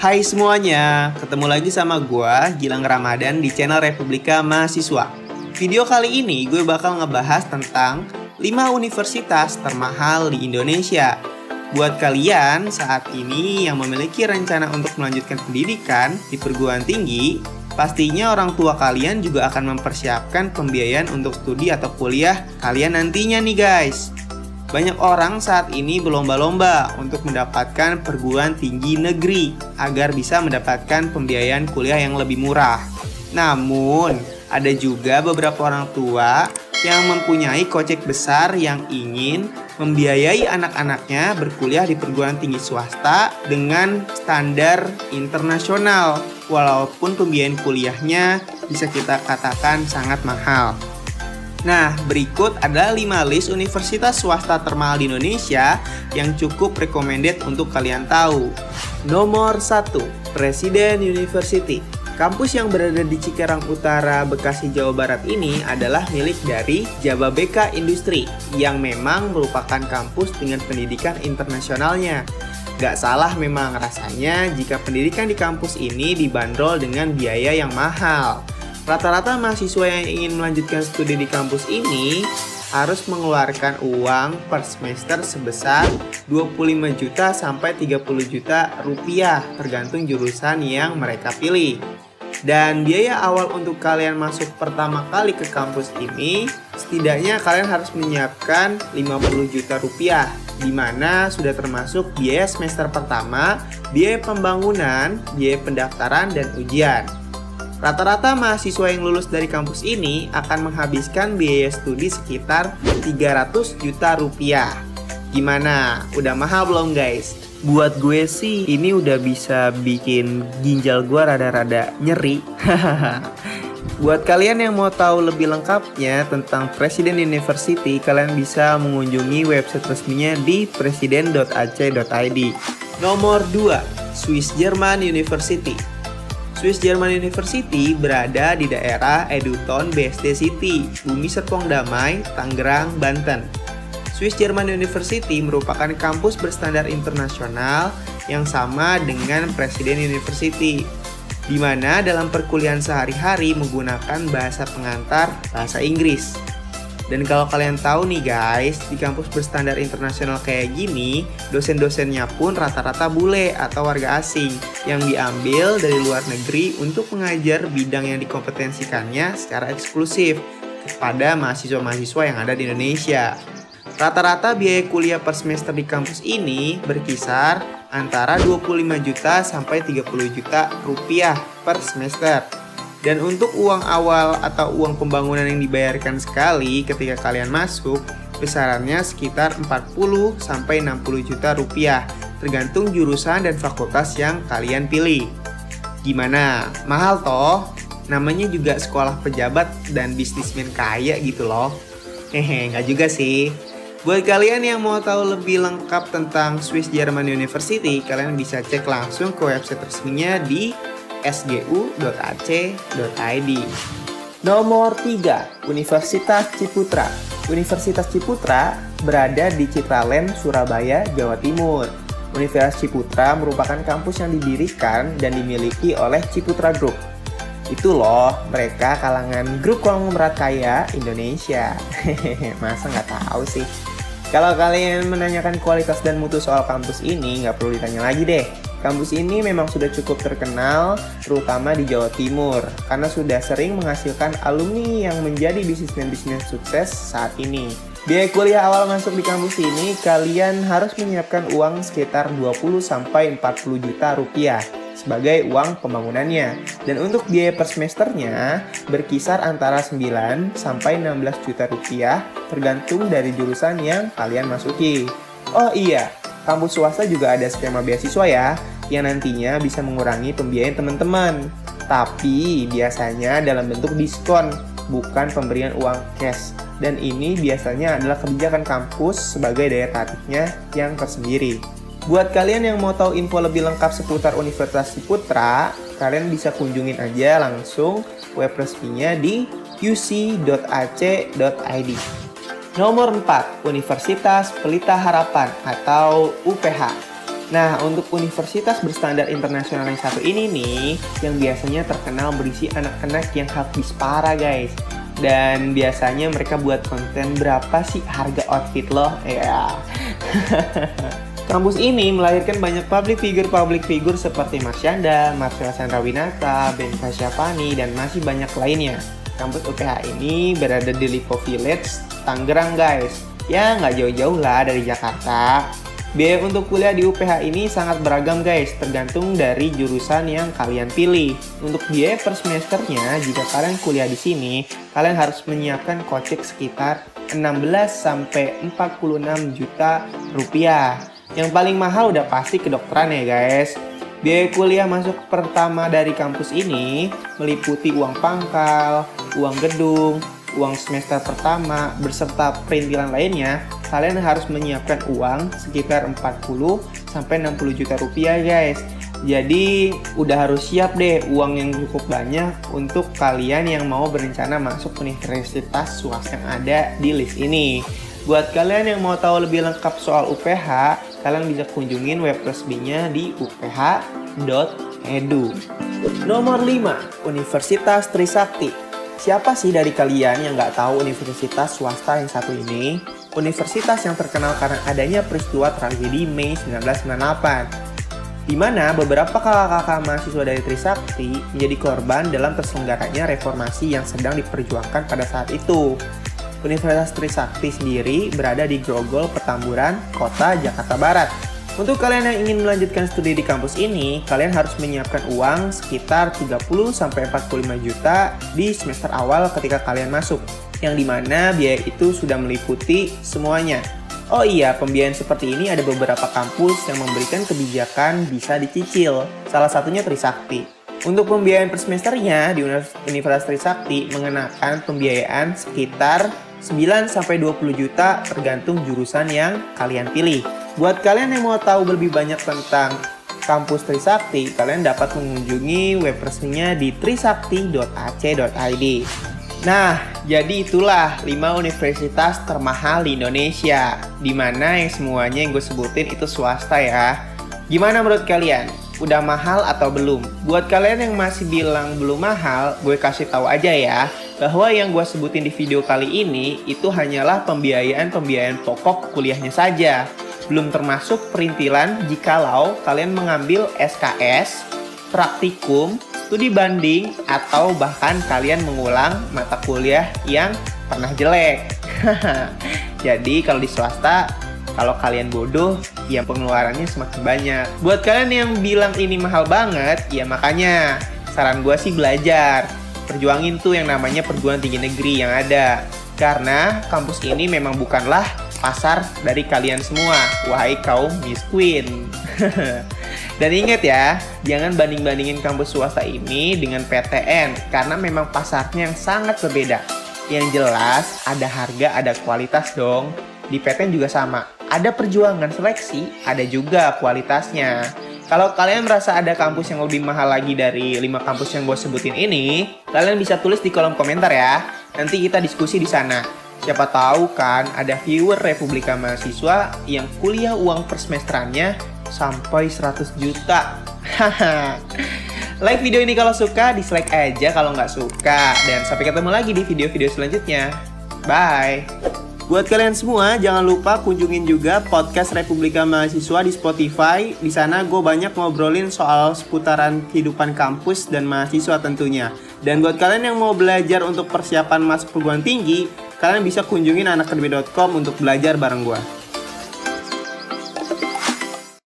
Hai semuanya, ketemu lagi sama gua Gilang Ramadan di channel Republika Mahasiswa. Video kali ini gue bakal ngebahas tentang 5 universitas termahal di Indonesia. Buat kalian saat ini yang memiliki rencana untuk melanjutkan pendidikan di perguruan tinggi, pastinya orang tua kalian juga akan mempersiapkan pembiayaan untuk studi atau kuliah kalian nantinya nih guys. Banyak orang saat ini berlomba-lomba untuk mendapatkan perguruan tinggi negeri agar bisa mendapatkan pembiayaan kuliah yang lebih murah. Namun, ada juga beberapa orang tua yang mempunyai kocek besar yang ingin membiayai anak-anaknya berkuliah di perguruan tinggi swasta dengan standar internasional walaupun pembiayaan kuliahnya bisa kita katakan sangat mahal. Nah, berikut adalah 5 list universitas swasta termahal di Indonesia yang cukup recommended untuk kalian tahu. Nomor 1, Presiden University. Kampus yang berada di Cikarang Utara, Bekasi, Jawa Barat ini adalah milik dari Jababeka Industri yang memang merupakan kampus dengan pendidikan internasionalnya. Gak salah memang rasanya jika pendidikan di kampus ini dibanderol dengan biaya yang mahal. Rata-rata mahasiswa yang ingin melanjutkan studi di kampus ini harus mengeluarkan uang per semester sebesar 25 juta sampai 30 juta rupiah tergantung jurusan yang mereka pilih. Dan biaya awal untuk kalian masuk pertama kali ke kampus ini setidaknya kalian harus menyiapkan 50 juta rupiah di mana sudah termasuk biaya semester pertama, biaya pembangunan, biaya pendaftaran dan ujian. Rata-rata mahasiswa yang lulus dari kampus ini akan menghabiskan biaya studi sekitar 300 juta rupiah. Gimana? Udah mahal belum guys? Buat gue sih ini udah bisa bikin ginjal gue rada-rada nyeri. Buat kalian yang mau tahu lebih lengkapnya tentang Presiden University, kalian bisa mengunjungi website resminya di presiden.ac.id. Nomor 2, Swiss German University. Swiss German University berada di daerah Eduton BSD City, Bumi Serpong Damai, Tangerang, Banten. Swiss German University merupakan kampus berstandar internasional yang sama dengan Presiden University, di mana dalam perkuliahan sehari-hari menggunakan bahasa pengantar bahasa Inggris. Dan kalau kalian tahu nih guys, di kampus berstandar internasional kayak gini, dosen-dosennya pun rata-rata bule atau warga asing yang diambil dari luar negeri untuk mengajar bidang yang dikompetensikannya secara eksklusif kepada mahasiswa-mahasiswa yang ada di Indonesia. Rata-rata biaya kuliah per semester di kampus ini berkisar antara 25 juta sampai 30 juta rupiah per semester. Dan untuk uang awal atau uang pembangunan yang dibayarkan sekali ketika kalian masuk, besarannya sekitar 40 sampai 60 juta rupiah, tergantung jurusan dan fakultas yang kalian pilih. Gimana? Mahal toh? Namanya juga sekolah pejabat dan bisnismen kaya gitu loh. Hehe, nggak juga sih. Buat kalian yang mau tahu lebih lengkap tentang Swiss German University, kalian bisa cek langsung ke website resminya di sgu.ac.id. Nomor 3, Universitas Ciputra. Universitas Ciputra berada di Citralen, Surabaya, Jawa Timur. Universitas Ciputra merupakan kampus yang didirikan dan dimiliki oleh Ciputra Group. Itu loh, mereka kalangan grup konglomerat kaya Indonesia. Masa nggak tahu sih? Kalau kalian menanyakan kualitas dan mutu soal kampus ini, nggak perlu ditanya lagi deh. Kampus ini memang sudah cukup terkenal, terutama di Jawa Timur, karena sudah sering menghasilkan alumni yang menjadi bisnismen-bisnis sukses saat ini. Biaya kuliah awal masuk di kampus ini, kalian harus menyiapkan uang sekitar 20-40 juta rupiah sebagai uang pembangunannya. Dan untuk biaya per semesternya berkisar antara 9 sampai 16 juta rupiah tergantung dari jurusan yang kalian masuki. Oh iya, kampus swasta juga ada skema beasiswa ya, yang nantinya bisa mengurangi pembiayaan teman-teman. Tapi biasanya dalam bentuk diskon, bukan pemberian uang cash. Dan ini biasanya adalah kebijakan kampus sebagai daya tariknya yang tersendiri. Buat kalian yang mau tahu info lebih lengkap seputar Universitas Ciputra, kalian bisa kunjungin aja langsung web resminya di uc.ac.id. Nomor 4, Universitas Pelita Harapan atau UPH. Nah, untuk universitas berstandar internasional yang satu ini nih, yang biasanya terkenal berisi anak-anak yang habis parah guys. Dan biasanya mereka buat konten berapa sih harga outfit lo? Ya. Kampus ini melahirkan banyak public figure-public figure seperti Marsyanda, Marcella Sandrawinata, Ben Kasyafani, dan masih banyak lainnya. Kampus UPH ini berada di Lipo Village, Tangerang guys. Ya nggak jauh-jauh lah dari Jakarta. Biaya untuk kuliah di UPH ini sangat beragam guys, tergantung dari jurusan yang kalian pilih. Untuk biaya per semesternya, jika kalian kuliah di sini, kalian harus menyiapkan kocek sekitar 16 sampai 46 juta rupiah. Yang paling mahal udah pasti kedokteran ya guys. Biaya kuliah masuk pertama dari kampus ini meliputi uang pangkal, uang gedung, uang semester pertama berserta perintilan lainnya, kalian harus menyiapkan uang sekitar 40 sampai 60 juta rupiah guys. Jadi udah harus siap deh uang yang cukup banyak untuk kalian yang mau berencana masuk universitas swasta yang ada di list ini. Buat kalian yang mau tahu lebih lengkap soal UPH, kalian bisa kunjungin web resminya di uph.edu. Nomor 5, Universitas Trisakti. Siapa sih dari kalian yang nggak tahu universitas swasta yang satu ini? Universitas yang terkenal karena adanya peristiwa tragedi Mei 1998 di mana beberapa kakak-kakak mahasiswa dari Trisakti menjadi korban dalam terselenggaranya reformasi yang sedang diperjuangkan pada saat itu. Universitas Trisakti sendiri berada di Grogol, Petamburan, Kota Jakarta Barat. Untuk kalian yang ingin melanjutkan studi di kampus ini, kalian harus menyiapkan uang sekitar 30-45 juta di semester awal ketika kalian masuk. Yang di mana biaya itu sudah meliputi semuanya. Oh iya, pembiayaan seperti ini ada beberapa kampus yang memberikan kebijakan bisa dicicil. Salah satunya Trisakti. Untuk pembiayaan per semesternya di Universitas Trisakti mengenakan pembiayaan sekitar 9 sampai 20 juta tergantung jurusan yang kalian pilih. Buat kalian yang mau tahu lebih banyak tentang kampus Trisakti, kalian dapat mengunjungi web resminya di trisakti.ac.id. Nah, jadi itulah 5 universitas termahal di Indonesia, di mana yang semuanya yang gue sebutin itu swasta ya. Gimana menurut kalian? Udah mahal atau belum? Buat kalian yang masih bilang belum mahal, gue kasih tahu aja ya, bahwa yang gue sebutin di video kali ini itu hanyalah pembiayaan-pembiayaan pokok kuliahnya saja belum termasuk perintilan jikalau kalian mengambil SKS, praktikum, studi banding, atau bahkan kalian mengulang mata kuliah yang pernah jelek. Jadi kalau di swasta, kalau kalian bodoh, ya pengeluarannya semakin banyak. Buat kalian yang bilang ini mahal banget, ya makanya saran gue sih belajar. Perjuangin tuh yang namanya perguruan tinggi negeri yang ada. Karena kampus ini memang bukanlah pasar dari kalian semua, wahai kaum Miss Queen. Dan ingat ya, jangan banding-bandingin kampus swasta ini dengan PTN karena memang pasarnya yang sangat berbeda. Yang jelas ada harga, ada kualitas dong. Di PTN juga sama. Ada perjuangan seleksi, ada juga kualitasnya. Kalau kalian merasa ada kampus yang lebih mahal lagi dari 5 kampus yang gue sebutin ini, kalian bisa tulis di kolom komentar ya. Nanti kita diskusi di sana. Siapa tahu kan ada viewer Republika Mahasiswa yang kuliah uang per semesterannya sampai 100 juta. Like video ini kalau suka, dislike aja kalau nggak suka. Dan sampai ketemu lagi di video-video selanjutnya. Bye! Buat kalian semua, jangan lupa kunjungin juga podcast Republika Mahasiswa di Spotify. Di sana gue banyak ngobrolin soal seputaran kehidupan kampus dan mahasiswa tentunya. Dan buat kalian yang mau belajar untuk persiapan masuk perguruan tinggi, kalian bisa kunjungin anakkedemi.com untuk belajar bareng gue.